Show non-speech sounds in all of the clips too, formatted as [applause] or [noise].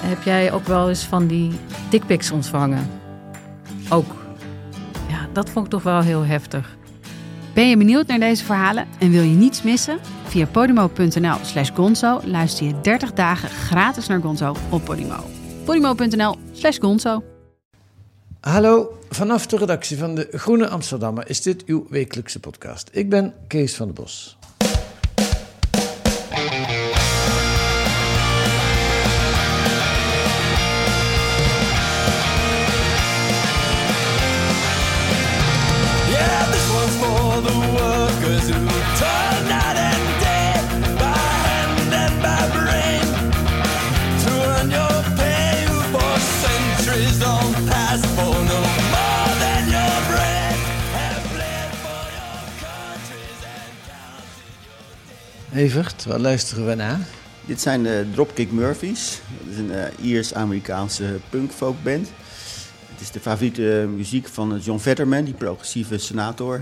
Heb jij ook wel eens van die dickpics ontvangen? Ook. Ja, dat vond ik toch wel heel heftig. Ben je benieuwd naar deze verhalen en wil je niets missen? Via podimo.nl slash gonzo luister je 30 dagen gratis naar Gonzo op Podimo. podimo.nl slash gonzo. Hallo, vanaf de redactie van de Groene Amsterdammer is dit uw wekelijkse podcast. Ik ben Kees van der Bos. Evert, wat luisteren we naar? Dit zijn de Dropkick Murphys. Dat is een eh, Iers-Amerikaanse punkfolkband. Het is de favoriete muziek van John Vetterman, die progressieve senator.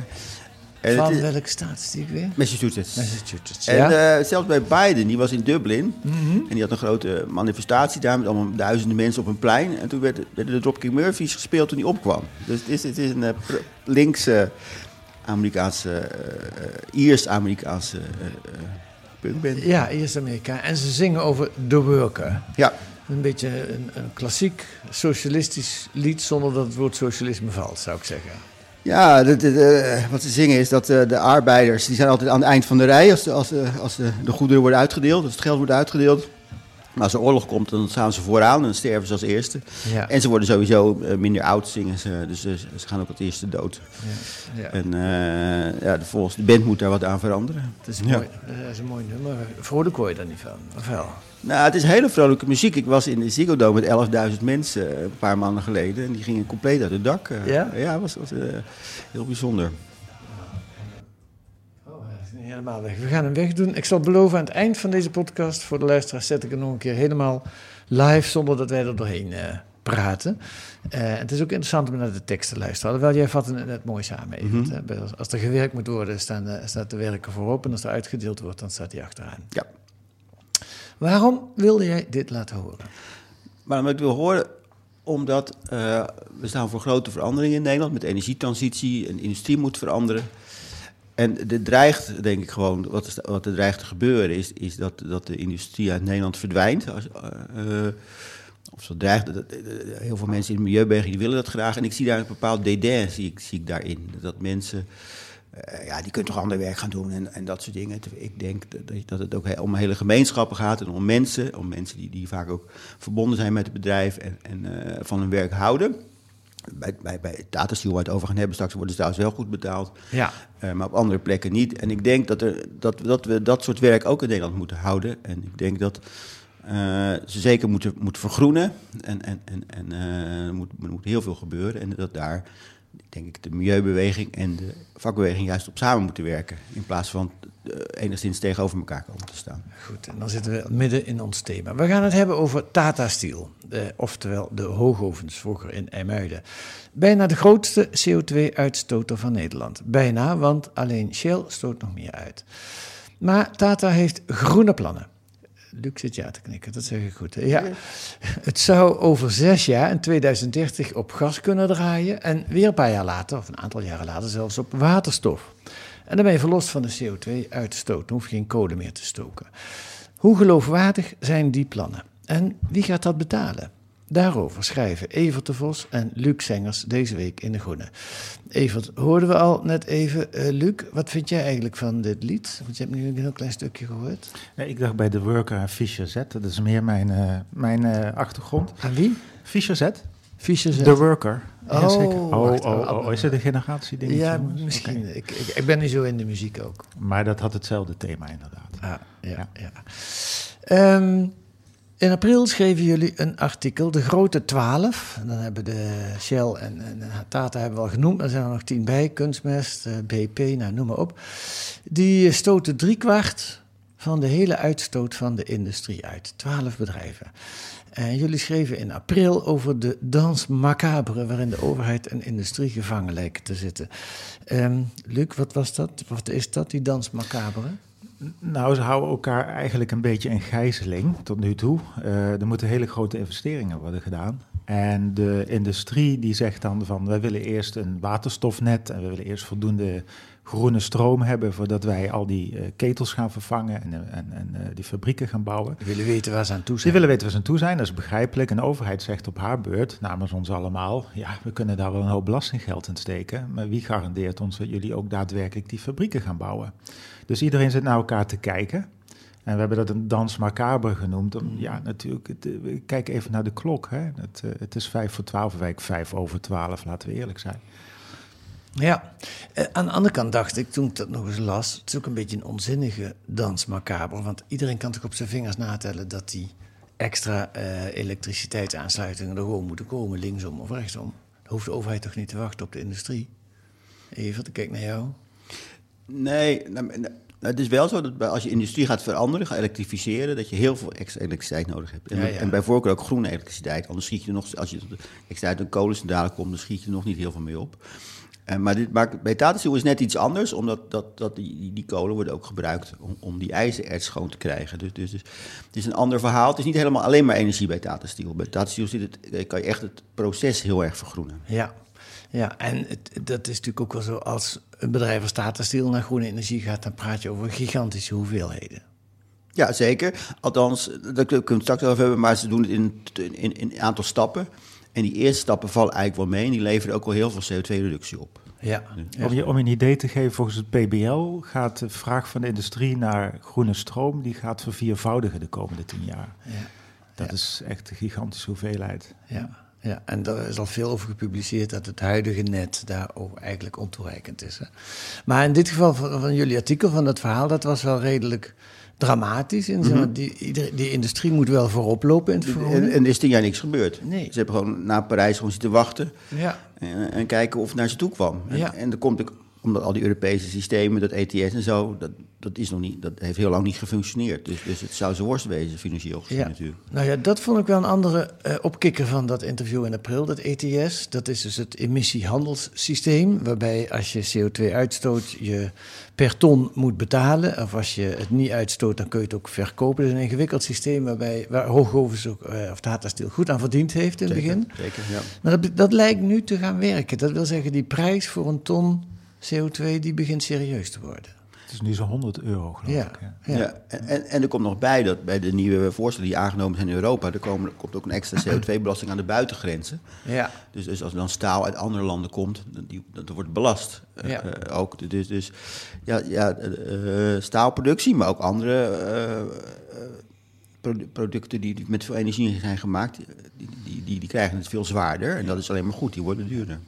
En Van is- welke staat is die weer? Massachusetts. Massachusetts, En ja. Mhm. eh, zelfs bij Biden, die was in Dublin. En die had een grote manifestatie daar met allemaal duizenden mensen op een plein. En toen werden, de Dropkick Murphys gespeeld toen hij opkwam. Dus het is, het is een eh, linkse Amerikaanse, eh, eh, Iers-Amerikaanse eh, eh, punkband. Ja, eerst Amerika. En ze zingen over The Worker. Ja. Een beetje een, een klassiek socialistisch lied zonder dat het woord socialisme valt, zou ik zeggen. Ja, de, de- de- wat ze zingen is dat eh, de arbeiders, die zijn altijd aan het eind van de rij als, als, de, als de, de goederen worden uitgedeeld, als het geld wordt uitgedeeld. Maar als er oorlog komt, dan staan ze vooraan en dan sterven ze als eerste. Ja. En ze worden sowieso eh, minder oud, zingen ze, dus eh, ze gaan ook als eerste dood. Ja. En eh, ja, de, volgens de band moet daar wat aan veranderen. Het is, een mooi, dat is een mooi nummer. Vrolijk word je daar niet van, of wel? Nou, het is hele vrolijke muziek. Ik was in de Ziggo Dome met 11.000 mensen een paar maanden geleden. En die gingen compleet uit het dak. Ja? Ja, was, was heel bijzonder. Helemaal weg. We gaan hem wegdoen. Ik zal beloven aan het eind van deze podcast, voor de luisteraars, zet ik hem nog een keer helemaal live, zonder dat wij er doorheen eh, praten. Eh, het is ook interessant om naar de tekst te luisteren. Alhoewel, jij vatte het net mooi samen. Hè? Bij- als- Als er gewerkt moet worden, staan de, staat de werker voorop. En als er uitgedeeld wordt, dan staat hij achteraan. Ja. Waarom wilde jij dit laten horen? Wat ik wil horen, omdat eh, we staan voor grote veranderingen in Nederland met energietransitie en de industrie moet veranderen. En er dreigt, denk ik gewoon, wat, is, wat er dreigt te gebeuren, is, is dat, dat de industrie uit Nederland verdwijnt. Als, eh, eh, of zo dreigt, dat- heel veel mensen in de milieubeweging die willen dat graag. En ik zie daar een bepaald dédain, zie ik, daarin. Dat mensen, eh, ja, die kunnen toch ander werk gaan doen en, en dat soort dingen. Ik denk dat, dat het ook om hele gemeenschappen gaat en om mensen. Om mensen die, die vaak ook verbonden zijn met het bedrijf en, en eh, van hun werk houden. Bij, bij, bij Tata Steel, waar we het over gaan hebben straks, worden ze trouwens wel goed betaald. Ja. Eh, maar op andere plekken niet. En ik denk dat, er, dat, dat we dat soort werk ook in Nederland moeten houden. En ik denk dat eh, ze zeker moeten, moeten vergroenen. En, en, en, en er, moet, er moet heel veel gebeuren. En dat daar, denk ik, de milieubeweging en de vakbeweging juist op samen moeten werken. In plaats van eh, enigszins tegenover elkaar komen te staan. Goed, en dan zitten we midden in ons thema. We gaan het hebben over Tata Steel, eh, oftewel de hoogovens vroeger in IJmuiden. Bijna de grootste CO2-uitstoter van Nederland. Bijna, want alleen Shell stoot nog meer uit. Maar Tata heeft groene plannen. Luc zit ja te knikken, dat zeg ik goed. hè? Ja. [laughs] Het zou over zes jaar, in 2030, op gas kunnen draaien. En weer een paar jaar later, of een aantal jaren later, zelfs op waterstof. En dan ben je verlost van de CO2-uitstoot. Dan hoef je geen kolen meer te stoken. Hoe geloofwaardig zijn die plannen? En wie gaat dat betalen? Daarover schrijven Evert de Vos en Luc Sengers deze week in De Groene. Evert, hoorden we al net even. Eh, Luc, wat vind jij eigenlijk van dit lied? Want je hebt nu een heel klein stukje gehoord. Nee, ik dacht bij The Worker Fischer Z. Dat is meer mijn, eh, mijn eh, achtergrond. Aan wie? Fischer Z? Fischer Z. The Worker. Oh. Oh, oh, oh, oh, is het een generatieding? Ja, jongens? misschien. Ik, ik, ik ben niet zo in de muziek ook. Maar dat had hetzelfde thema inderdaad. Ah, ja, ja. Ja. Ehm, In april schreven jullie een artikel, De Grote Twaalf. En Dan hebben de Shell en, en Tata hebben we genoemd, er zijn er nog tien bij. Kunstmest, eh, BP, nou, noem maar op. Die stoten driekwart van de hele uitstoot van de industrie uit. Twaalf bedrijven. En jullie schreven in april over de dans macabre... waarin de overheid en industrie gevangen lijken te zitten. Ehm, Luc, wat was dat? Wat is dat, die dans macabre? Nou, ze houden elkaar eigenlijk een beetje in gijzeling tot nu toe. Eh, er moeten hele grote investeringen worden gedaan. En de industrie die zegt dan van wij willen eerst een waterstofnet en we willen eerst voldoende groene stroom hebben voordat wij al die eh, ketels gaan vervangen en, eh, en, en die fabrieken gaan bouwen. We willen weten waar ze aan toe Die zijn. willen weten waar ze aan toe zijn, dat is begrijpelijk. En de overheid zegt op haar beurt, namens ons allemaal, ja, we kunnen daar wel een hoop belastinggeld in steken. Maar wie garandeert ons dat jullie ook daadwerkelijk die fabrieken gaan bouwen? Dus iedereen zit naar elkaar te kijken. En we hebben dat een dans macabre genoemd. Om, ja, natuurlijk, het, eh, kijk even naar de klok. Hè. Het, eh, het is vijf voor twaalf, wijk vijf over twaalf, laten we eerlijk zijn. Ja, Eh, aan de andere kant dacht ik, toen ik dat nog eens las... het is ook een beetje een onzinnige dans macabre. Want iedereen kan toch op zijn vingers natellen... dat die extra elektriciteitsaansluitingen er gewoon moeten komen... linksom of rechtsom. Dan hoeft de overheid toch niet te wachten op de industrie? Even, ik kijk naar jou. Nee, nou, nou, het is wel zo dat als je industrie gaat veranderen, gaat elektrificeren, dat je heel veel extra elektriciteit nodig hebt. En, Ja, ja. en bij voorkeur ook groene elektriciteit. Anders schiet je nog, als je extra uit een kolencentrale komt, dan schiet je er nog niet heel veel mee op. En, maar dit, maar bij Tata Steel is net iets anders, omdat dat, dat die, die, kolen worden ook gebruikt om, om die ijzererts schoon te krijgen. Dus, dus, dus het is een ander verhaal. Het is niet helemaal alleen maar energie bij Tata Steel. Bij Tata Steel zit het, eh, kan je echt het proces heel erg vergroenen. Ja, ja en het, dat is natuurlijk ook wel zo... als een bedrijf als Tata Steel naar groene energie gaat... dan praat je over gigantische hoeveelheden. Ja, zeker. Althans, daar kunnen we het straks over hebben, maar ze doen het in, in, in een aantal stappen. En die eerste stappen vallen eigenlijk wel mee en die leveren ook wel heel veel CO2-reductie op. Ja, ja. Om je, om je een idee te geven, volgens het PBL gaat de vraag van de industrie naar groene stroom, die gaat verviervoudigen de komende tien jaar. ja. Dat Ja. is echt een gigantische hoeveelheid. Ja, ja, en daar is al veel over gepubliceerd dat het huidige net daar ook eigenlijk ontoereikend is. Hè. Maar in dit geval van, van jullie artikel, van dat verhaal, dat was wel redelijk dramatisch. In, maar, die, die industrie moet wel voorop lopen in het En, en er is tien jaar niks gebeurd. Nee. Ze hebben gewoon na Parijs gewoon zitten wachten Ja, en, en kijken of het naar ze toe kwam. En, Ja. en er komt ook, omdat al die Europese systemen, dat ETS en zo, dat, dat, is nog niet, dat heeft heel lang niet gefunctioneerd. Dus, dus het zou zijn worst wezen, financieel gezien ja. natuurlijk. Nou ja, dat vond ik wel een andere eh, opkikker van dat interview in april, dat ETS. Dat is dus het emissiehandelssysteem, waarbij als je CO2 uitstoot, je per ton moet betalen. Of als je het niet uitstoot, dan kun je het ook verkopen. Het is een ingewikkeld systeem waarbij, waar Hoogovens ook, eh, of Tata Steel goed aan verdiend heeft in het begin. Zeker, ja. Maar dat, dat lijkt nu te gaan werken. Dat wil zeggen, die prijs voor een ton CO2, die begint serieus te worden. Het is nu zo'n 100 euro, geloof Ja, ik. Ja. ja. Ja. en, en, en er komt nog bij dat bij de nieuwe voorstellen die aangenomen zijn in Europa, er, komen, er komt ook een extra [clears throat] CO2-belasting aan de buitengrenzen. ja. Dus, dus als er dan staal uit andere landen komt, dan- die, dat wordt belast. eh, Ja. eh, ook. Dus, dus ja, ja eh, staalproductie, maar ook andere eh, eh, produ- producten die, die met veel energie zijn gemaakt, die, die, die, die krijgen het veel zwaarder. En dat is alleen maar goed, die worden duurder.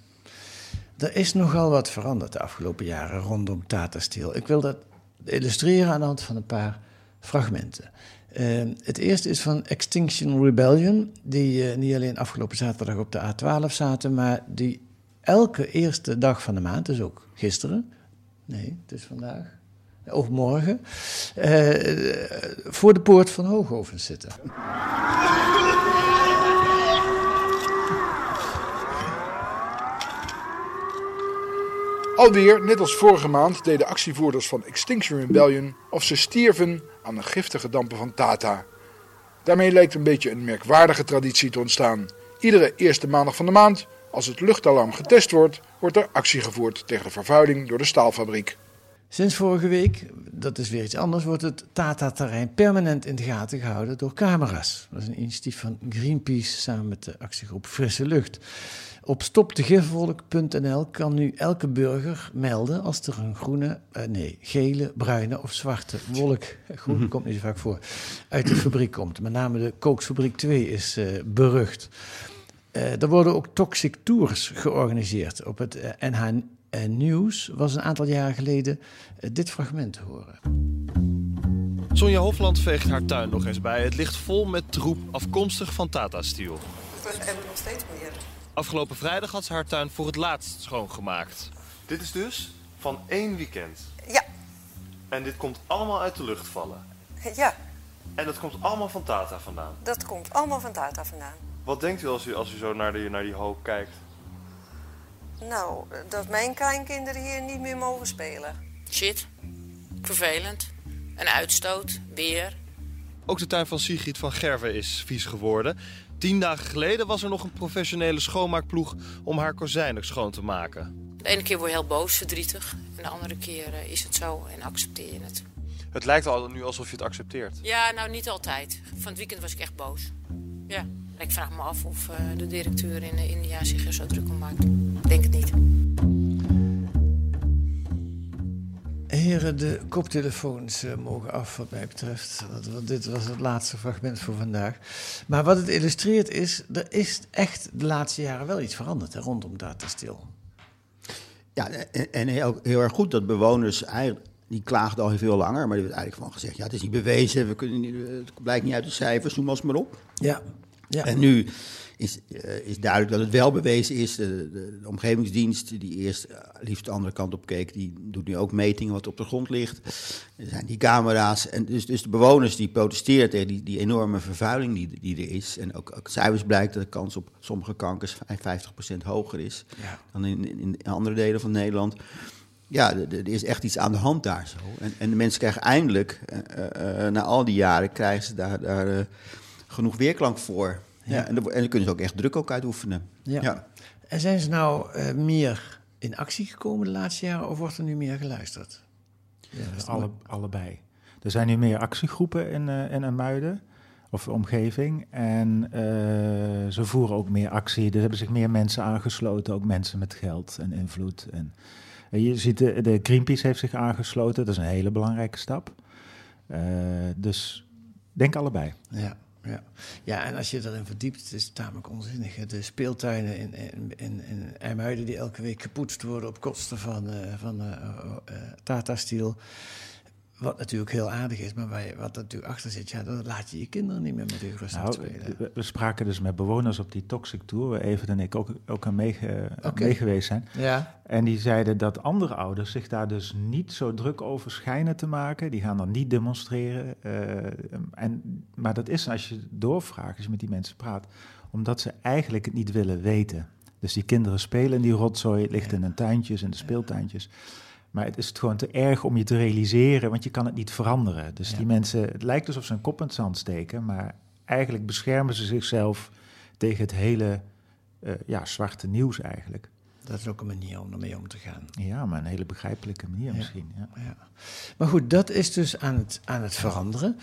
Er is nogal wat veranderd de afgelopen jaren rondom Tata Steel. Ik wil dat illustreren aan de hand van een paar fragmenten. Eh, het eerste is van Extinction Rebellion, die eh, niet alleen afgelopen zaterdag op de A12 zaten, maar die elke eerste dag van de maand, dus ook gisteren, nee, het is vandaag, of morgen, eh, voor de poort van Hoogovens zitten. Alweer, net als vorige maand, deden actievoerders van Extinction Rebellion of ze stierven aan de giftige dampen van Tata. Daarmee lijkt een beetje een merkwaardige traditie te ontstaan. Iedere eerste maandag van de maand, als het luchtalarm getest wordt, wordt er actie gevoerd tegen de vervuiling door de staalfabriek. Sinds vorige week, dat is weer iets anders, wordt het Tata-terrein permanent in de gaten gehouden door camera's. Dat is een initiatief van Greenpeace samen met de actiegroep Frisse Lucht. Op stopdegifwolk.nl kan nu elke burger melden als er een groene, eh, nee, gele, bruine of zwarte wolk, groen komt niet zo vaak voor, uit de fabriek komt. Met name de Kooksfabriek 2 is eh, berucht. Eh, er worden ook toxic tours georganiseerd. Op het eh, NH eh, Nieuws was een aantal jaren geleden eh, dit fragment te horen. Sonja Hofland veegt haar tuin nog eens bij. Het ligt vol met troep afkomstig van Tata Steel hebben nog steeds meer. Afgelopen vrijdag had ze haar tuin voor het laatst schoongemaakt. Dit is dus van één weekend. Ja, En dit komt allemaal uit de lucht vallen. ja, En dat komt allemaal van Tata vandaan. dat komt allemaal van Tata vandaan. Wat denkt u als u, als u zo naar die, naar die hoop kijkt? Nou, dat mijn kleinkinderen hier niet meer mogen spelen. Shit. Vervelend. Een uitstoot. Weer. Ook de tuin van Sigrid van Gerven is vies geworden. Tien dagen geleden was er nog een professionele schoonmaakploeg om haar kozijnen schoon te maken. De ene keer word je heel boos, verdrietig. En de andere keer eh, is het zo en accepteer je het. Het lijkt al nu alsof je het accepteert. Ja, nou niet altijd. Van het weekend was ik echt boos. Ja. En ik vraag me af of eh, de directeur in eh, India zich er zo druk om maakt. Ik denk het niet. Heren, de koptelefoons eh, mogen af wat mij betreft. Want, dit was het laatste fragment voor vandaag. Maar wat het illustreert is, er is echt de laatste jaren wel iets veranderd hè, rondom Data Steel. Ja, en, en heel, heel erg goed dat bewoners eigenlijk. Die klaagden al heel veel langer, maar die hebben eigenlijk van gezegd: ja, het is niet bewezen, we kunnen niet, het blijkt niet uit de cijfers, noem eens maar op. Ja, ja. En nu is, eh, is duidelijk dat het wel bewezen is. De, de, de omgevingsdienst, die eerst eh, liefst de andere kant op keek, die doet nu ook metingen wat op de grond ligt. Er zijn die camera's. En dus, dus de bewoners die protesteren tegen die, die enorme vervuiling die, die er is. En ook, ook cijfers blijkt dat de kans op sommige kankers 50% hoger is Ja. dan in, in andere delen van Nederland. Ja, er- is echt iets aan de hand daar zo. En, en de mensen krijgen eindelijk, eh, na al die jaren, krijgen ze daar, daar genoeg weerklank voor. Ja. En, dan kunnen ze ook echt druk ook uitoefenen. Ja. Ja. En zijn ze nou eh, meer in actie gekomen de laatste jaren of wordt er nu meer geluisterd? Ja, Alle, allebei. Er zijn nu meer actiegroepen in, eh in Muiden of omgeving. En eh, ze voeren ook meer actie. Er hebben zich meer mensen aangesloten, ook mensen met geld en invloed. En, en je ziet, de, de Greenpeace heeft zich aangesloten. Dat is een hele belangrijke stap. Eh, dus denk allebei. Ja, ja. ja, en als je erin verdiept, het is tamelijk onzinnig. De speeltuinen in, in, in, in die elke week gepoetst worden op kosten van, eh, van eh, eh, Tata Steel. Wat natuurlijk heel aardig is, maar waar wat er natuurlijk achter zit, ja, dan laat je je kinderen niet meer met die rust Nou, spelen. we, we spraken dus met bewoners op die Toxic Tour, waar Even en ik ook, ook aan meege, mee geweest zijn. Ja, En die zeiden dat andere ouders zich daar dus niet zo druk over schijnen te maken. Die gaan dan niet demonstreren. eh, en, maar dat is als je doorvraagt, als je met die mensen praat, omdat ze eigenlijk het niet willen weten. Dus die kinderen spelen in die rotzooi, het ligt in hun tuintjes, in de speeltuintjes. Maar het is het gewoon te erg om je te realiseren, want je kan het niet veranderen. Dus Ja. die mensen, het lijkt alsof ze een kop in het zand steken, maar eigenlijk beschermen ze zichzelf tegen het hele eh, ja, zwarte nieuws eigenlijk. Dat is ook een manier om ermee om te gaan. Ja, maar een hele begrijpelijke manier Ja. misschien. Ja. Ja. Maar goed, dat is dus aan het, aan het veranderen.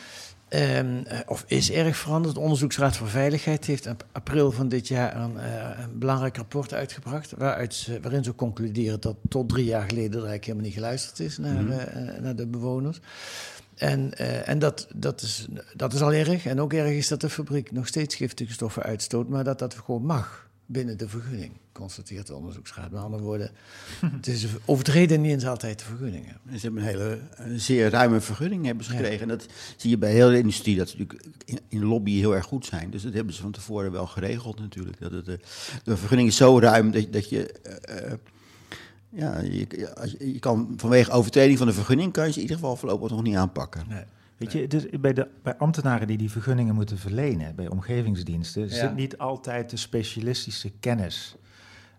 Ehm, eh, of is erg veranderd. De Onderzoeksraad voor Veiligheid heeft in april van dit jaar een, eh, een belangrijk rapport uitgebracht. Waaruit ze, waarin ze concluderen dat tot drie jaar geleden er eigenlijk helemaal niet geluisterd is naar, eh, naar de bewoners. En, en dat, dat, is, dat is al erg. En ook erg is dat de fabriek nog steeds giftige stoffen uitstoot, maar dat dat gewoon mag binnen de vergunning, constateert de onderzoeksraad. Met andere woorden, [laughs] het is overtreden niet eens altijd de vergunningen. En ze hebben een hele een zeer ruime vergunning hebben ze Ja. gekregen. En dat zie je bij heel de industrie, dat ze natuurlijk in, in lobby heel erg goed zijn. Dus dat hebben ze van tevoren wel geregeld natuurlijk. Dat het, eh, de vergunning is zo ruim dat, dat je... eh, eh, ja, je, je, je kan vanwege overtreding van de vergunning... kan je ze in ieder geval voorlopig nog niet aanpakken. Nee. Weet je, dus bij, de, bij ambtenaren die die vergunningen moeten verlenen, bij omgevingsdiensten, Ja. zit niet altijd de specialistische kennis.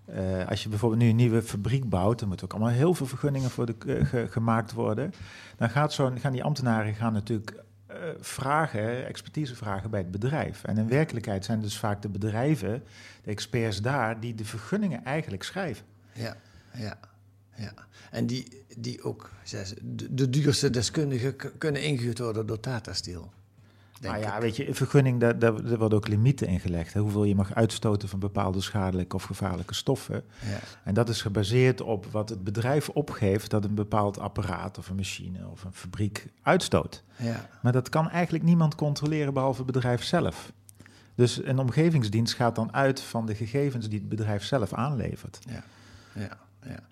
Eh, als je bijvoorbeeld nu een nieuwe fabriek bouwt, dan moeten ook allemaal heel veel vergunningen voor eh, ge- gemaakt worden. Dan gaat zo'n, gaan die ambtenaren gaan natuurlijk eh, vragen, expertise vragen bij het bedrijf. En in werkelijkheid zijn dus vaak de bedrijven, de experts daar, die de vergunningen eigenlijk schrijven. Ja, ja, ja. En die, die ook, de, de duurste deskundigen kunnen ingehuurd worden door Tata Steel. Nou ja, ik. weet je, vergunning, daar, daar, daar worden ook limieten in gelegd. Hè? Hoeveel je mag uitstoten van bepaalde schadelijke of gevaarlijke stoffen. Ja. En dat is gebaseerd op wat het bedrijf opgeeft dat een bepaald apparaat of een machine of een fabriek uitstoot. Ja, Maar dat kan eigenlijk niemand controleren behalve het bedrijf zelf. Dus een omgevingsdienst gaat dan uit van de gegevens die het bedrijf zelf aanlevert. ja, ja, ja.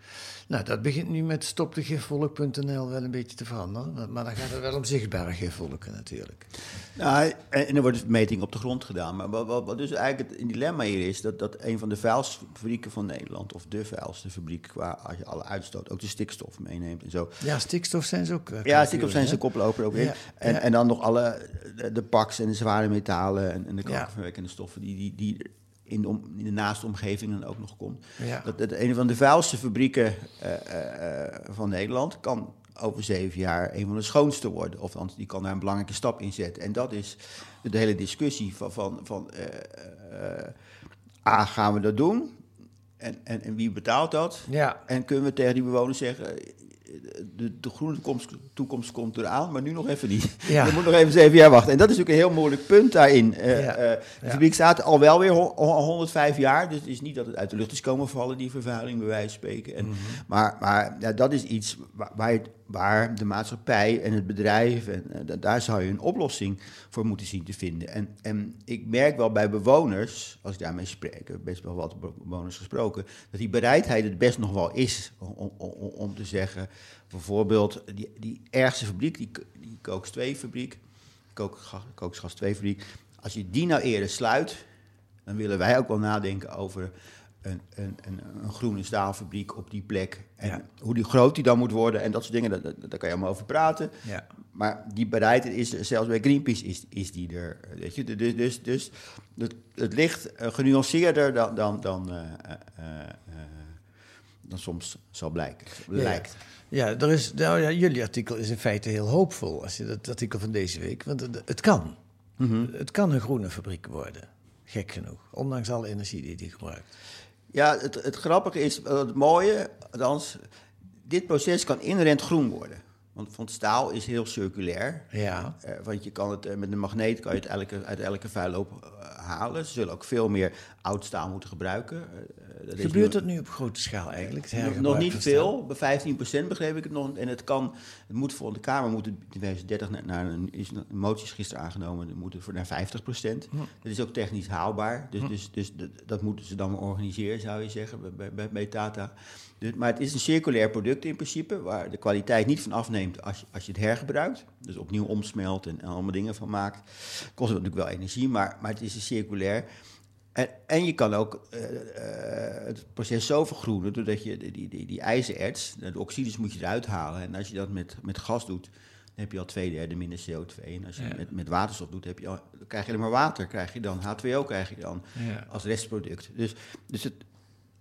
Nou, dat begint nu met stopdegifvolk.nl wel een beetje te veranderen. Maar- dan gaat het wel om zichtbare gifvolken natuurlijk. Nou, en, en er wordt dus meting op de grond gedaan. Maar wat, wat, wat dus eigenlijk het dilemma hier is, dat, dat een van de vuilste fabrieken van Nederland, of de vuilste fabriek qua als je alle uitstoot, ook de stikstof meeneemt en zo. Ja, stikstof zijn ze ook. eh, Ja, stikstof zijn ze koploper ook. Ja, En, ja. en dan nog alle, de, de pax en de zware metalen en, en de kankerverwekkende stoffen die, die, die in, de om, in de naaste omgeving dan ook nog komt. Ja. Dat, dat een van de vuilste fabrieken eh, eh, eh, van Nederland kan over zeven jaar een van de schoonste worden. Of althans, die kan daar een belangrijke stap in zetten. En dat is de hele discussie van, van, van A, gaan we dat doen? En, en, en wie betaalt dat? Ja. En kunnen we tegen die bewoners zeggen, de, de groene toekomst, toekomst komt eraan, maar nu nog even niet. Ja. Je moet nog even zeven jaar wachten. En dat is natuurlijk een heel moeilijk punt daarin. Eh, Ja. eh, de fabriek staat al wel weer ho- ho- 105 jaar, dus het is niet dat het uit de lucht is komen vallen, die vervuiling, bij wijze van spreken. En, Maar, maar ja, dat is iets waar, waar, het- waar de maatschappij en het bedrijf, en, eh, da- daar zou je een oplossing voor moeten zien te vinden. En, en ik merk wel bij bewoners, als ik daarmee spreek, best wel wat be- bewoners gesproken, dat die bereidheid het best nog wel is om, om, om, te zeggen, bijvoorbeeld die, die ergste fabriek, die, die Kooks 2 fabriek, Kooksgas 2 fabriek, als je die nou eerder sluit, dan willen wij ook wel nadenken over een, een, een, een groene staalfabriek op die plek. En Ja. hoe die groot die dan moet worden en dat soort dingen, daar, daar kan je allemaal over praten. Ja. Maar die bereidheid is er, zelfs bij Greenpeace is, is die er. Weet je? Dus, dus, dus het, het ligt eh, genuanceerder dan, dan, dan, eh, eh, dan soms zal blijken. Lijkt. Ja, er is, nou ja, jullie artikel is in feite heel hoopvol, als je dat artikel van deze week. Want het, het kan. Mhm. Het kan een groene fabriek worden. Gek genoeg. Ondanks alle energie die die gebruikt. Ja, het, het grappige is, eh, het mooie, althans, dit proces kan inherent groen worden. Want van staal is heel circulair. Ja. Eh, want je kan het eh, met een magneet kan je het elke, uit elke vuilloop halen. Ze zullen ook veel meer oud staal moeten gebruiken. Eh, dat Gebeurt dat nu op grote schaal eigenlijk? het nog, nog niet veel, bij 15% begreep ik het nog. En het kan, het moet voor de Kamer moet het in 2030 naar, naar een, is een motie is gisteren aangenomen, het moet het voor naar 50%. Hm. Dat is ook technisch haalbaar. Dus, dus, dus dat, dat moeten ze dan organiseren, zou je zeggen, bij- bij, bij, bij Tata. Dus, maar het is een circulair product in principe, waar de kwaliteit niet van afneemt als je, als je het hergebruikt. Dus opnieuw omsmelt en, en allemaal dingen van maakt. Kost natuurlijk wel energie, maar, maar het is een circulair. En, en je kan ook eh, eh, het proces zo vergroenen, doordat je die, die, die, die ijzererts, de oxides moet je eruit halen. En als je dat met, met gas doet, dan heb je al twee derde minder CO2. En als je het met, met waterstof doet, heb je al, dan krijg je alleen maar water. Krijg je dan H2O krijg je dan Ja. als restproduct. Dus, dus het,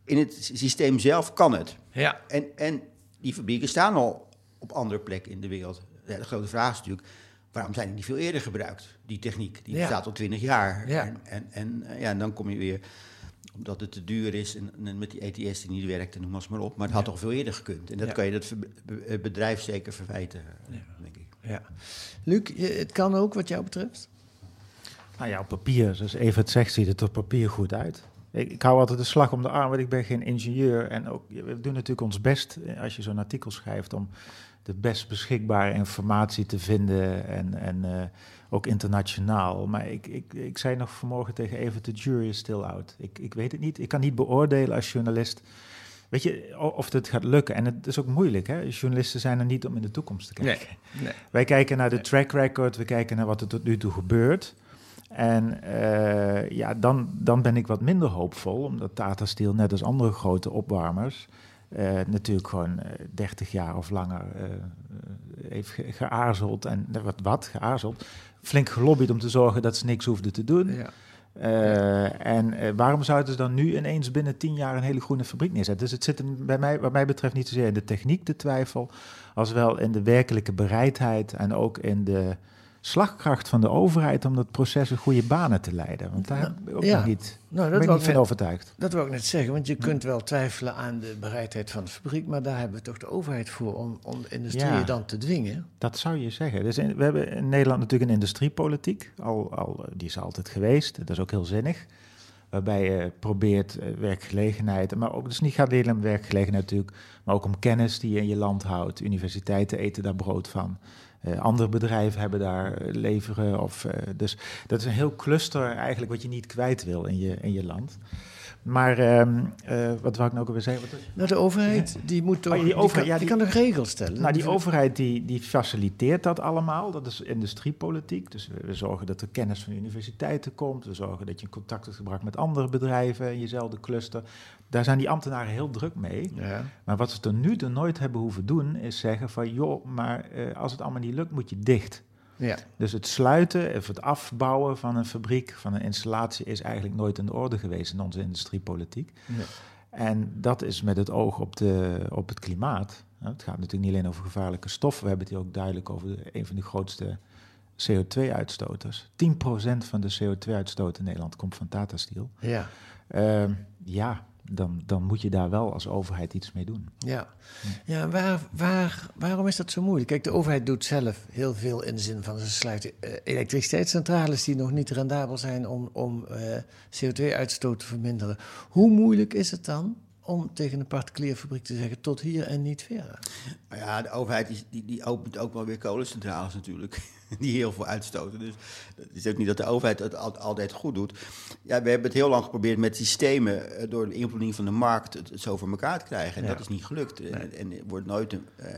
in het systeem zelf kan het. Ja. En, en die fabrieken staan al op andere plekken in de wereld. De grote vraag is natuurlijk, waarom zijn die niet veel eerder gebruikt? Die techniek, die Ja. bestaat al twintig jaar. Ja. En, en, en eh, ja, en dan kom je weer, omdat het te duur is en, en met die ETS die niet werkt, en noem maar eens maar op. Maar het had toch veel eerder gekund. En dat Ja. kan je dat eh, bedrijf zeker verwijten, eh, denk ik. Ja. Luc, het kan ook wat jou betreft? Nou ja, op papier, zoals Evert zegt, ziet het op papier goed uit. Ik, ik hou altijd de slag om de arm, want ik ben geen ingenieur. En ook, we doen natuurlijk ons best, als je zo'n artikel schrijft, om de best beschikbare informatie te vinden. En, en eh, ook internationaal. Maar ik, ik, ik zei nog vanmorgen tegen Evert, de jury is still out. Ik, ik weet het niet. Ik kan niet beoordelen als journalist. Weet je, of het gaat lukken. En het is ook moeilijk, hè? Journalisten zijn er niet om in de toekomst te kijken. nee. Wij kijken naar de track record, we kijken naar wat er tot nu toe gebeurt. En eh, ja, dan, dan ben ik wat minder hoopvol, omdat Tata Steel, net als andere grote opwarmers, eh, natuurlijk gewoon eh 30 jaar of langer eh, heeft ge- geaarzeld. En wat, wat geaarzeld? Flink gelobbyd om te zorgen dat ze niks hoefden te doen. Ja. En waarom zouden ze dan nu ineens binnen tien jaar een hele groene fabriek neerzetten? Dus het zit hem bij mij, wat mij betreft niet zozeer in de techniek, de twijfel, als wel in de werkelijke bereidheid en ook in de slagkracht van de overheid om dat proces in goede banen te leiden. Want daar heb ik ook Ja. nog niet, Nou, ben ik niet van net- overtuigd. Dat wil ik net zeggen, want je kunt wel twijfelen aan de bereidheid van de fabriek, maar daar hebben we toch de overheid voor om, om de industrie Ja. dan te dwingen. Dat zou je zeggen. Dus in- we hebben in Nederland natuurlijk een industriepolitiek, al, al, die is altijd geweest. Dat is ook heel zinnig. Waarbij je probeert eh, werkgelegenheid, maar ook, dus niet gaat alleen om werkgelegenheid natuurlijk, maar ook om kennis die je in je land houdt. Universiteiten eten daar brood van. Eh, andere bedrijven hebben daar eh, leveren. Of, eh, dus dat is een heel cluster eigenlijk wat je niet kwijt wil in je, in je land. Maar ehm, eh, wat wou ik nou ook weer zeggen? Wat, Nou, de overheid, die moet toch... Oh, die die, overheid, kan, ja, die die- kan nog regels stellen. Nou, die overheid die, die faciliteert dat allemaal. Dat is industriepolitiek. Dus we, we zorgen dat er kennis van universiteiten komt. We zorgen dat je in contact wordt gebracht met andere bedrijven in jezelfde cluster. Daar zijn die ambtenaren heel druk mee. Ja. Maar wat ze er nu er nooit hebben hoeven doen, is zeggen van... joh, maar eh, als het allemaal niet lukt, moet je dicht. Ja. Dus het sluiten of het afbouwen van een fabriek, van een installatie... is eigenlijk nooit in de orde geweest in onze industriepolitiek. Nee. En dat is met het oog op, de, op het klimaat. Nou, het gaat natuurlijk niet alleen over gevaarlijke stoffen. We hebben het hier ook duidelijk over de- een van de grootste CO2-uitstoters. 10% van de CO2-uitstoot in Nederland komt van Tata Steel. Ja. Ehm, ja, dan, dan moet je daar wel als overheid iets mee doen. Ja, ja waar, waar, waarom is dat zo moeilijk? Kijk, de overheid doet zelf heel veel in de zin van ze sluiten eh, elektriciteitscentrales die nog niet rendabel zijn om, om eh, CO2-uitstoot te verminderen. Hoe moeilijk is het dan om tegen een particuliere fabriek te zeggen tot hier en niet verder? Maar ja, de overheid die, die, die opent ook wel weer kolencentrales natuurlijk. [laughs] [laughs] Die heel veel uitstoten. Dus het is ook niet dat de overheid het al- altijd goed doet. Ja, we hebben het heel lang geprobeerd met systemen eh, door de invloeding van de markt het, zo voor elkaar te krijgen. En Ja. dat is niet gelukt. En, en er wordt nooit een, eh,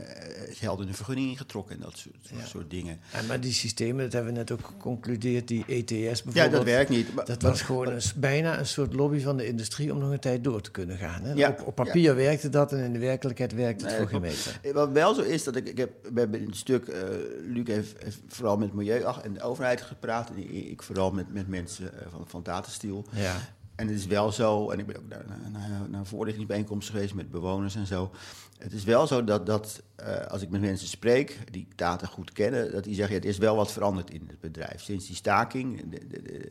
geld in de vergunning ingetrokken en dat soort, soort dingen. Ja, maar die systemen, dat hebben we net ook geconcludeerd, die ETS bijvoorbeeld. Ja, dat werkt niet. Maar- Dat was gewoon een, bijna een soort lobby van de industrie om nog een tijd door te kunnen gaan. Hè? Op, op papier werkte dat en in de werkelijkheid werkt het Nee, voor geen meter. klopt. Wat wel zo is, dat ik, ik heb, we hebben het stuk, eh Luc heeft, heeft vooral met milieu en de overheid gepraat. En ik, vooral met, met mensen eh, van, van Tata Steel. Ja. En het is wel zo, en ik ben ook naar, naar, naar, naar een voorlichtingsbijeenkomst geweest met bewoners en zo. Het is wel zo dat, dat eh, als ik met mensen spreek die Tata goed kennen, dat die zeggen, ja, er is wel wat veranderd in het bedrijf. Sinds die staking, de, de, de,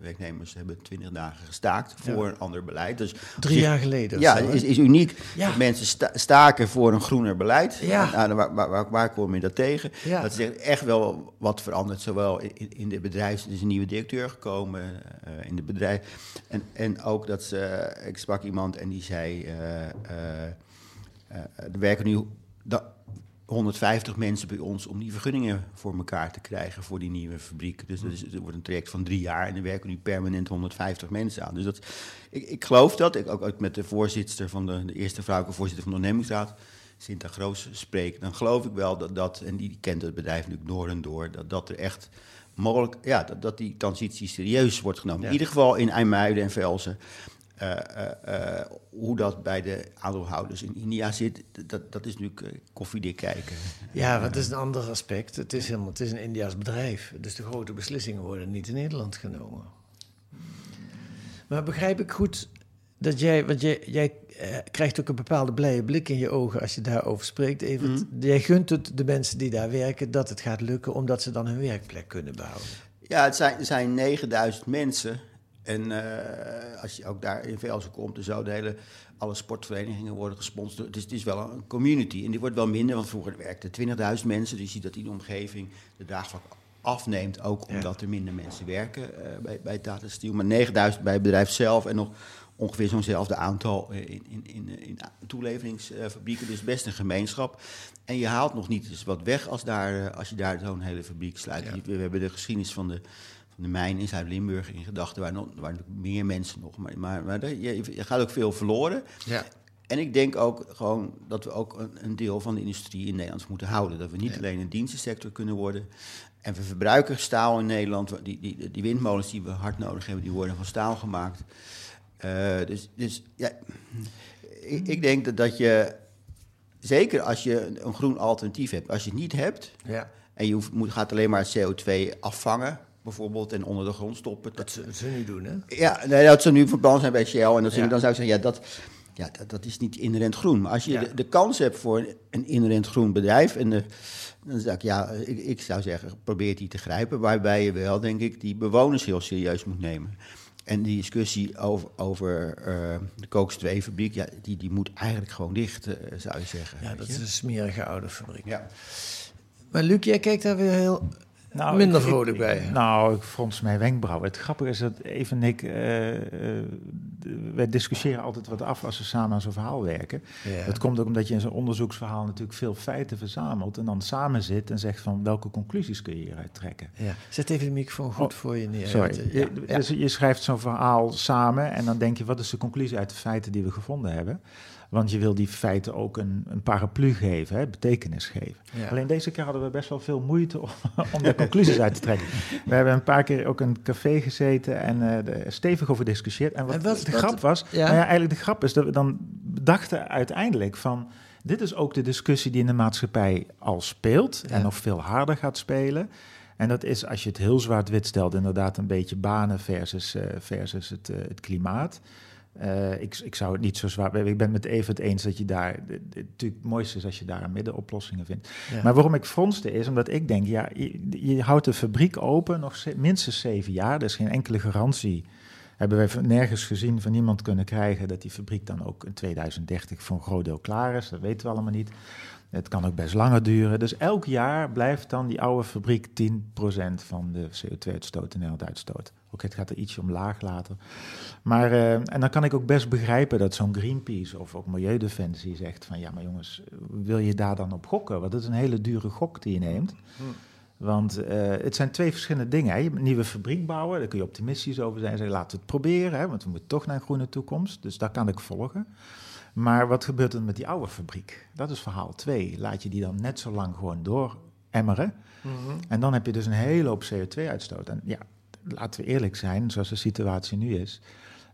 werknemers hebben twintig dagen gestaakt voor Ja. een ander beleid. Dus Drie jaar geleden Ja, is, is uniek. Ja. Dat mensen sta- staken voor een groener beleid. Ja. Nou, waar, waar, waar, waar kom je dat tegen? Ja. Dat is echt- wel wat veranderd, zowel in, in- de bedrijf. Er is een nieuwe directeur gekomen eh, in het bedrijf. En, en ook dat ze, ik sprak iemand en die zei, eh, eh, eh, er werken nu da- 150 mensen bij ons om die vergunningen voor elkaar te krijgen voor die nieuwe fabriek. Dus dat, is, dat wordt een traject van drie jaar en er werken nu permanent 150 mensen aan. Dus dat, ik, ik geloof dat. Ik ook, ook met de voorzitter van de, de eerste vrouwelijke voorzitter van de ondernemingsraad, Sinta Groos, spreek. Dan geloof ik wel dat dat, en die kent het bedrijf natuurlijk door en door, dat, dat er echt mogelijk, ja, dat, dat die transitie serieus wordt genomen. Ja. In ieder geval in IJmuiden en Velsen. Eh, eh, eh, hoe dat bij de aandeelhouders in India zit, dat, dat is natuurlijk eh, koffiedik kijken. [laughs] Ja, wat is een ander aspect. Het is, helemaal, het is een Indiaas bedrijf. Dus de grote beslissingen worden niet in Nederland genomen. Maar begrijp ik goed dat jij, want jij, jij eh, krijgt ook een bepaalde blije blik in je ogen als je daarover spreekt. Even, Mhm. Jij gunt het de mensen die daar werken dat het gaat lukken, omdat ze dan hun werkplek kunnen behouden. Ja, het zijn, er zijn 9000 mensen. En eh, als je ook daar in Velsen komt en zo, de hele, alle sportverenigingen worden gesponsord. Het is, het is wel een community. En die wordt wel minder, want vroeger werkten 20.000 mensen. Dus je ziet dat in de omgeving de draagvlak afneemt. Ook omdat er minder mensen werken eh, bij, bij Tata Steel. Maar 9000 bij het bedrijf zelf en nog ongeveer zo'nzelfde aantal eh, in, in, in, in toeleveringsfabrieken. Dus best een gemeenschap. En je haalt nog niet eens wat weg als, daar, als je daar zo'n hele fabriek sluit. We, we hebben de geschiedenis van de, van de mijn in Zuid-Limburg in gedachten, waar, nog, waar meer mensen nog. Maar, maar, maar je, je gaat ook veel verloren. Ja. En ik denk ook gewoon dat we ook een, een deel van de industrie in Nederland moeten houden. Dat we niet Ja. alleen een dienstensector kunnen worden. En we verbruiken staal in Nederland. Die, die, die windmolens die we hard nodig hebben, die worden van staal gemaakt. Eh, dus, dus ja, ik, ik denk dat, dat je, zeker als je een, een groen alternatief hebt, als je het niet hebt Ja. en je hoeft, moet, gaat alleen maar CO2 afvangen, bijvoorbeeld, en onder de grond stoppen. Dat ze, ze nu doen, hè? Ja, nee, dat ze nu van plan zijn bij Shell. En dat ze, Ja. dan zou ik zeggen, ja, dat, ja dat, dat is niet inherent groen. Maar als je Ja. de, de kans hebt voor een, inherent groen bedrijf... En de, dan zou ik, ja, ik, ik zou zeggen, probeer die te grijpen. Waarbij je wel, denk ik, die bewoners heel serieus moet nemen. En die discussie over, over eh, de Kooks 2-fabriek... Ja, die, die moet eigenlijk gewoon dicht, eh, zou je zeggen. Ja, dat je? is een smerige oude fabriek. Ja. Maar Luc, jij kijkt daar weer heel Nou, minder ik- vrolijk ik- bij. Nou, ik frons mijn wenkbrauwen. Het grappige is dat Eve en ik... eh, eh, wij discussiëren altijd wat af als we samen aan zo'n verhaal werken. Ja. Dat komt ook omdat je in zo'n onderzoeksverhaal natuurlijk veel feiten verzamelt en dan samen zit en zegt van welke conclusies kun je hieruit trekken. Ja. Zet even de microfoon goed Oh, voor je neer. Sorry. Eh, ja, Je-. Dus je schrijft zo'n verhaal samen en dan denk je, wat is de conclusie uit de feiten die we gevonden hebben? Want je wil die feiten ook een, een paraplu geven, hè, betekenis geven. Ja. Alleen deze keer hadden we best wel veel moeite om, [laughs] om daar conclusies uit te trekken. [laughs] We hebben een paar keer ook in een café gezeten en eh, er stevig over gediscussieerd. En wat, En wat- de wat- grap was, ja? nou ja, eigenlijk de grap is dat we dan dachten uiteindelijk van... Dit is ook de discussie die in de maatschappij al speelt en nog veel harder gaat spelen. En dat is, als je het heel zwart-wit stelt, inderdaad een beetje banen versus, eh, versus het, eh, het klimaat. Eh, ik, ik zou het niet zo zwaar... Ik ben het met Evert eens dat je daar... Het natuurlijk het mooiste is als je daar een middenoplossingen vindt. Ja. Maar waarom ik fronste is omdat ik denk... Ja, je, je houdt de fabriek open nog ze- minstens zeven jaar. Er is geen enkele garantie. Hebben wij nergens gezien van niemand kunnen krijgen... dat die fabriek dan ook in 2030 voor een groot deel klaar is. Dat weten we allemaal niet. Het kan ook best langer duren. Dus elk jaar blijft dan die oude fabriek 10% van de CO2-uitstoot in Nederland uitstoten. Oké, het gaat er ietsje omlaag later. Maar, eh, en dan kan ik ook best begrijpen dat zo'n Greenpeace of ook Milieudefensie zegt van... ja, maar jongens, wil je daar dan op gokken? Want dat is een hele dure gok die je neemt. Want eh, het zijn twee verschillende dingen. Hè. Je een nieuwe fabriek bouwen, daar kun je optimistisch over zijn. Zeggen, laten we het proberen, hè, want we moeten toch naar een groene toekomst. Dus dat kan ik volgen. Maar wat gebeurt er met die oude fabriek? Dat is verhaal 2. Laat je die dan net zo lang gewoon door emmeren. En dan heb je dus een hele hoop CO2-uitstoot. En ja, laten we eerlijk zijn, zoals de situatie nu is.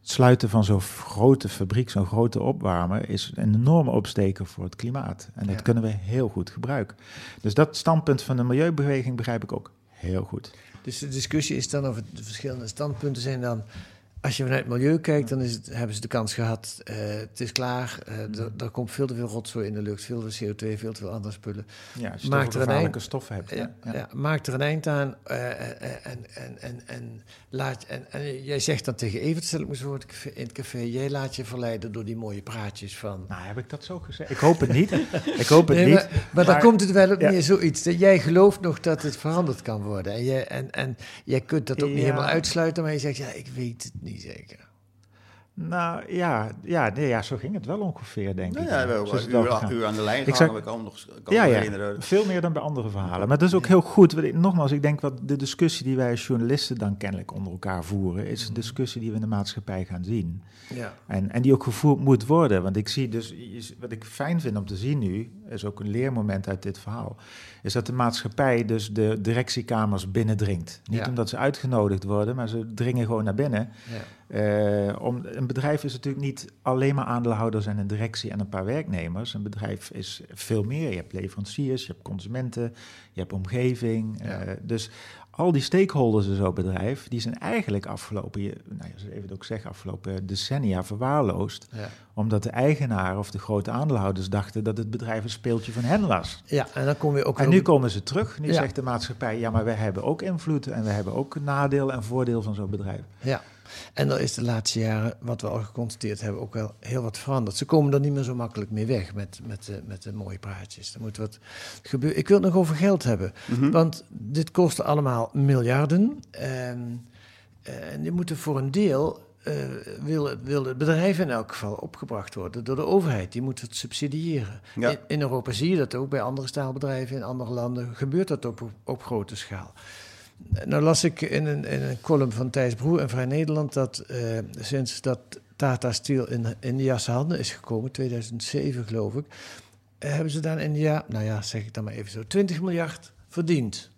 Het sluiten van zo'n grote fabriek, zo'n grote opwarmer, is een enorme opsteker voor het klimaat. En dat Ja. kunnen we heel goed gebruiken. Dus dat standpunt van de milieubeweging begrijp ik ook heel goed. Dus de discussie is dan over de verschillende standpunten zijn dan... Als je vanuit het milieu kijkt, dan is het, hebben ze de kans gehad. eh, het is klaar. eh, er- er komt veel te veel rotzooi in de lucht. Veel te veel CO2, veel te veel andere spullen. Ja, als je er een eind- stoffen hebt. Ja, Ja. ja, maak er een eind aan. eh, en, en, en, en, laat, en, en jij zegt dan tegen Evert, stel ik me zo in het café... jij laat je verleiden door die mooie praatjes van... Nou, heb ik dat zo gezegd? Ik hoop het niet. [laughs] ik hoop het Nee, niet. maar, maar dan komt het wel op neer zoiets. Dat jij gelooft nog dat het veranderd kan worden. En, jij, en, en jij kunt dat ook niet helemaal uitsluiten, maar je zegt, ja, ik weet het niet zeker. Nou ja, ja, nee, ja, zo ging het wel ongeveer, denk Nou ik. ja, we wel uur, gegaan. uur aan de lijn Ik Ik kan me nog kan Ja, me ja, herinneren. veel meer dan bij andere verhalen. Maar dat is ook heel goed. Nogmaals, ik denk wat de discussie die wij als journalisten dan kennelijk onder elkaar voeren, is een discussie die we in de maatschappij gaan zien. Ja. En, en die ook gevoerd moet worden. Want ik zie dus, wat ik fijn vind om te zien nu, is ook een leermoment uit dit verhaal, is dat de maatschappij dus de directiekamers binnendringt. Niet Ja. omdat ze uitgenodigd worden, maar ze dringen gewoon naar binnen. Ja. Eh, om, een bedrijf is natuurlijk niet alleen maar aandeelhouders en een directie en een paar werknemers. Een bedrijf is veel meer. Je hebt leveranciers, je hebt consumenten, je hebt omgeving. Ja. Eh, dus al die stakeholders in zo'n bedrijf, die zijn eigenlijk afgelopen, nou even het ook zeggen, afgelopen decennia verwaarloosd. Ja. Omdat de eigenaar of de grote aandeelhouders dachten dat het bedrijf een speeltje van hen was. ja, en dan kom je ook... En nu op- komen ze terug. Nu Ja. zegt de maatschappij, ja, maar wij hebben ook invloed en we hebben ook nadeel en voordeel van zo'n bedrijf. Ja, en er is de laatste jaren, wat we al geconstateerd hebben, ook wel heel wat veranderd. Ze komen er niet meer zo makkelijk mee weg met, met, de, met de mooie praatjes. Er moet wat gebeuren. Ik wil het nog over geld hebben, want dit kostte allemaal miljarden. ehm, eh, en die moeten voor een deel, eh, wil, wil het bedrijf in elk geval opgebracht worden door de overheid. Die moet het subsidiëren. Ja. In, in Europa zie je dat ook, bij andere staalbedrijven in andere landen gebeurt dat op, op grote schaal. Nou las ik in een, in een column van Thijs Broer in Vrij Nederland dat eh, sinds dat Tata Steel in India's handen is gekomen, 2007 geloof ik, eh, hebben ze daar in India, nou ja, zeg ik dan maar even zo, 20 miljard verdiend.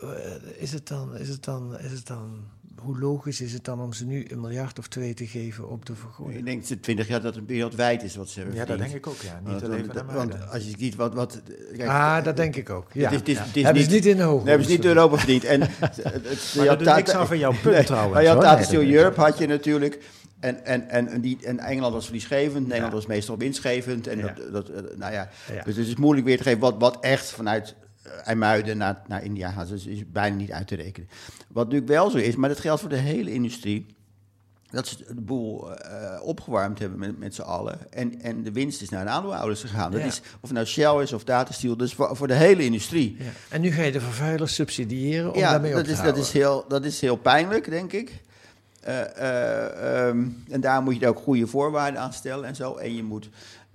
Eh, is, het dan, is, het dan, is het dan, hoe logisch is het dan om ze nu een miljard of twee te geven op de vergroening? Ik denk dat 20 jaar dat het wereldwijd is wat ze hebben Ja, dat denk ik ook, ja. Niet Want- alleen want- de Want als je ziet wat... wat kijk, ah, dat denk ik ook. Ja. Het is, het is, het is Hebben ze niet in de hoogte. Nee, hebben ze niet in Europa verdiend. En, [laughs] het, het, Maar dat doet niks af van jouw punt trouwens, Maar je had hoor. Tata Nee, Steel Europe had je natuurlijk. En, en, en, en, die, en Engeland was verliesgevend, Nederland was meestal winstgevend. En Ja. dat, dat, eh, nou ja, Ja. Dus het is moeilijk weer te geven wat, wat echt vanuit eh, IJmuiden naar, naar India gaat. Dus is bijna niet uit te rekenen. Wat natuurlijk wel zo is, maar dat geldt voor de hele industrie. Dat ze de boel eh, opgewarmd hebben met, met z'n allen. En, en de winst is naar de aandeelhouders gegaan. Dat Ja. is, of nou Shell is of Tata Steel, dus voor, voor de hele industrie. Ja. En nu ga je de vervuilers subsidiëren om Ja, daarmee op dat te is, dat, is heel, dat is heel pijnlijk, denk ik. eh, eh, ehm, en daar moet je ook goede voorwaarden aan stellen en zo. En je moet eh,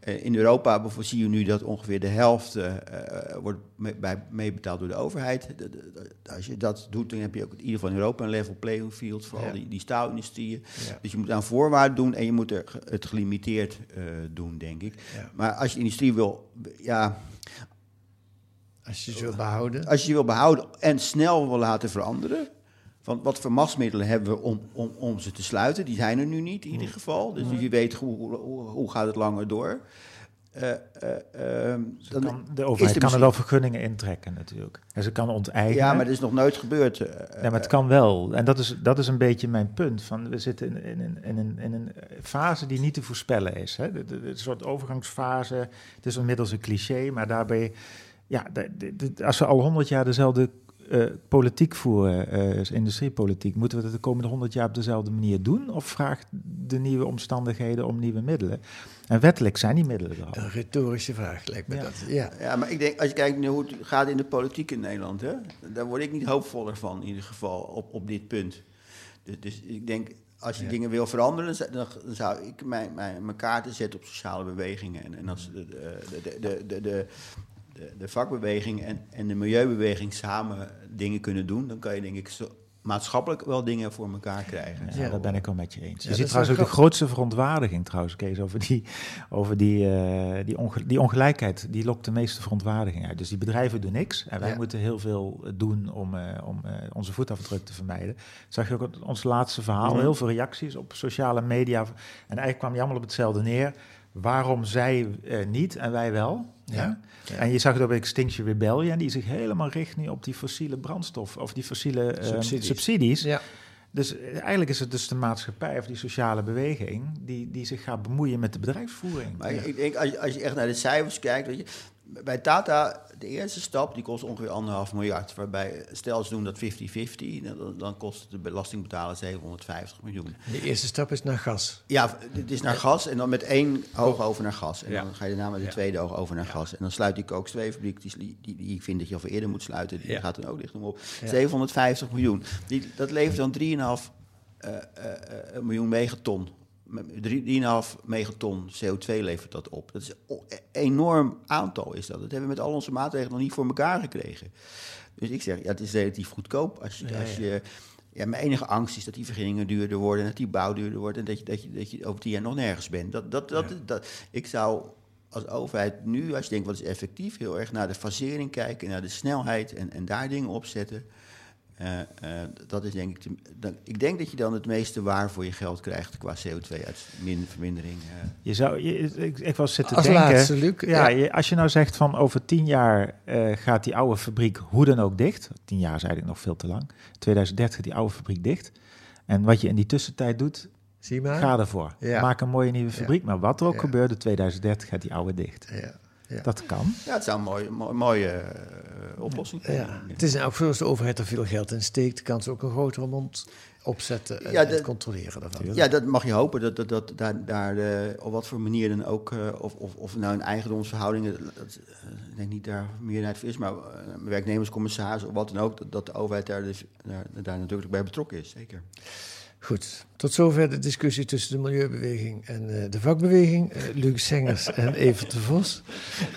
in Europa bijvoorbeeld zie je nu dat ongeveer de helft eh, eh, wordt mee, bij, meebetaald door de overheid. De- de- de- als je dat doet, dan heb je ook in ieder geval in Europa een level playing field voor Ja. al die, die staalindustrieën. Ja. Dus je moet aan voorwaarden doen en je moet er het gelimiteerd eh, doen, denk ik. Ja. Maar als je industrie wil, ja, Als je ze wil behouden. als je die wil behouden en snel wil laten veranderen. Want wat voor machtsmiddelen hebben we om, om, om ze te sluiten? Die zijn er nu niet in ieder geval. Dus je weet hoe, hoe, hoe- gaat het langer door. Ehm, dan Kan, de overheid er kan er wel vergunningen intrekken natuurlijk. En ze kan onteigenen. Ja, maar dat is nog nooit gebeurd. eh, Ja, maar het kan wel. En dat is, dat is een beetje mijn punt. Van, we zitten in, in, in, in een, in een fase die niet te voorspellen is. Hè? De, de- de- een soort overgangsfase. Het is inmiddels een cliché, maar daarbij... Ja, de- als we al honderd jaar dezelfde eh, politiek voeren, eh, dus industriepolitiek... moeten we dat de komende honderd jaar op dezelfde manier doen? Of vraagt de nieuwe omstandigheden om nieuwe middelen? En wettelijk zijn die middelen er al. Een retorische vraag, lijkt me Ja. dat. Ja. Ja, maar ik denk, als je kijkt naar hoe het gaat in de politiek in Nederland, hè, daar word ik niet hoopvoller van, in ieder geval, op, op dit punt. Dus, dus ik denk, als je dingen wil veranderen, dan zou- dan, dan zou ik mijn, mijn, mijn kaarten zetten op sociale bewegingen. En, en als de, de, de, de, de, de, de, de vakbeweging en, en de milieubeweging samen dingen kunnen doen, dan kan je denk ik zo, maatschappelijk wel dingen voor elkaar krijgen. Ja, dat ben ik wel met je eens. Ja, je ziet trouwens ook de grootste verontwaardiging trouwens, Kees, over die, over die, eh, die, onge- die ongelijkheid. Die lokt de meeste verontwaardiging uit. Dus die bedrijven doen niks en wij Ja. moeten heel veel doen om, eh, om eh, onze voetafdruk te vermijden. Zag je ook ons laatste verhaal, Mhm. heel veel reacties op sociale media. En eigenlijk kwam die allemaal op hetzelfde neer. Waarom zij eh, niet en wij wel? Ja. Ja. En je zag het ook bij Extinction Rebellion, die zich helemaal richt nu op die fossiele brandstof of die fossiele eh, Subsidies. subsidies. Ja. Dus eh, eigenlijk is het dus de maatschappij of die sociale beweging die, die zich gaat bemoeien met de bedrijfsvoering. Maar ik denk, als je, als je echt naar de cijfers kijkt, weet je, bij Tata, de eerste stap, die kost ongeveer anderhalf miljard. Waarbij, stel ze doen dat 50-50, dan, dan kost het de belastingbetaler 750 miljoen. De eerste stap is naar gas. Ja, het is naar gas en dan met één oog over naar gas. En Ja. dan ga je daarna met de Ja. tweede oog over naar gas. En dan sluit die Coke 2-fabriek, die, die, die ik vind dat je al veel eerder moet sluiten, die Ja. gaat dan ook dicht om op. Ja. 750 miljoen. Die, dat levert dan 3,5 eh, eh, eh, miljoen megaton. Met 3,5 megaton CO2 levert dat op. Dat is een enorm aantal is dat. Dat hebben we met al onze maatregelen nog niet voor elkaar gekregen. Dus ik zeg, ja, het is relatief goedkoop. Als je, Ja, als je, ja, mijn enige angst is dat die vergunningen duurder worden... en dat die bouw duurder wordt... en dat je, dat je, dat je over tien jaar nog nergens bent. Dat, dat, dat, dat, ik zou als overheid nu, als je denkt wat is effectief... heel erg naar de fasering kijken, naar de snelheid... en, en daar dingen op zetten... Eh, eh, dat is denk ik. dan, ik denk dat je dan het meeste waar voor je geld krijgt qua CO2-vermindering. Je zou, je, ik, ik was zitten Als denken. laatste, Luc. Ja, Ja. Je, als je nou zegt van over tien jaar eh, gaat die oude fabriek hoe dan ook dicht. Tien jaar is eigenlijk nog veel te lang. 2030 gaat die oude fabriek dicht. En wat je in die tussentijd doet, Zie maar. ga ervoor. Ja. Maak een mooie nieuwe fabriek. Maar wat er ook in 2030 gaat die oude dicht. Ja. Ja. Dat kan. Ja, het zou een mooie, mooie, mooie eh, oplossing zijn. Ja, het is nou ook zo als de overheid er veel geld in steekt, kan ze ook een grotere mond opzetten en, Ja, en de- controleren daarvan. Ja, dat mag je hopen. Dat, dat, dat daar, daar eh, op wat voor manier dan ook, eh, of, of, of nou een eigendomsverhoudingen, dat, ik denk niet daar meerderheid voor is, maar uh, werknemerscommissaris of wat dan ook, dat, dat de overheid daar, dus, daar, daar natuurlijk bij betrokken is, zeker. Goed, tot zover de discussie tussen de milieubeweging en eh, de vakbeweging. Eh Luc Sengers en Evert de Vos.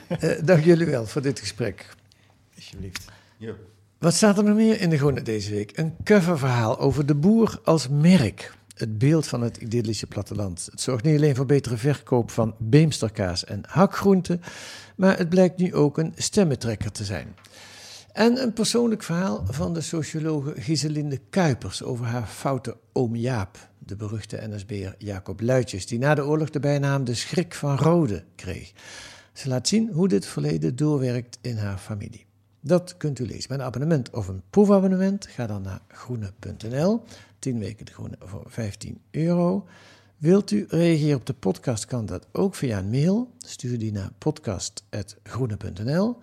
Eh, dank jullie wel voor dit gesprek. Alsjeblieft. Ja. Wat staat er nog meer in de Groene deze week? Een coververhaal over de boer als merk. Het beeld van het idyllische platteland. Het zorgt niet alleen voor betere verkoop van beemsterkaas en hakgroenten, maar het blijkt nu ook een stemmetrekker te zijn. En een persoonlijk verhaal van de sociologe Giselinde Kuipers over haar foute oom Jaap, de beruchte NSB'er Jacob Luitjes, die na de oorlog de bijnaam de schrik van Rode kreeg. Ze laat zien hoe dit verleden doorwerkt in haar familie. Dat kunt u lezen bij een abonnement of een proefabonnement. Ga dan naar groene.nl. 10 weken de groene voor 15 euro. Wilt u reageren op de podcast, kan dat ook via een mail. Stuur die naar podcast.groene.nl.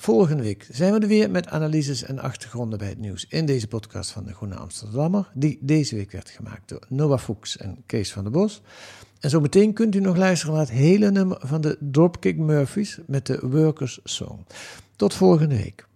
Volgende week zijn we er weer met analyses en achtergronden bij het nieuws in deze podcast van de Groene Amsterdammer, die deze week werd gemaakt door Noah Fuchs en Kees van der Bos. En zometeen kunt u nog luisteren naar het hele nummer van de Dropkick Murphys met de Workers Song. Tot volgende week.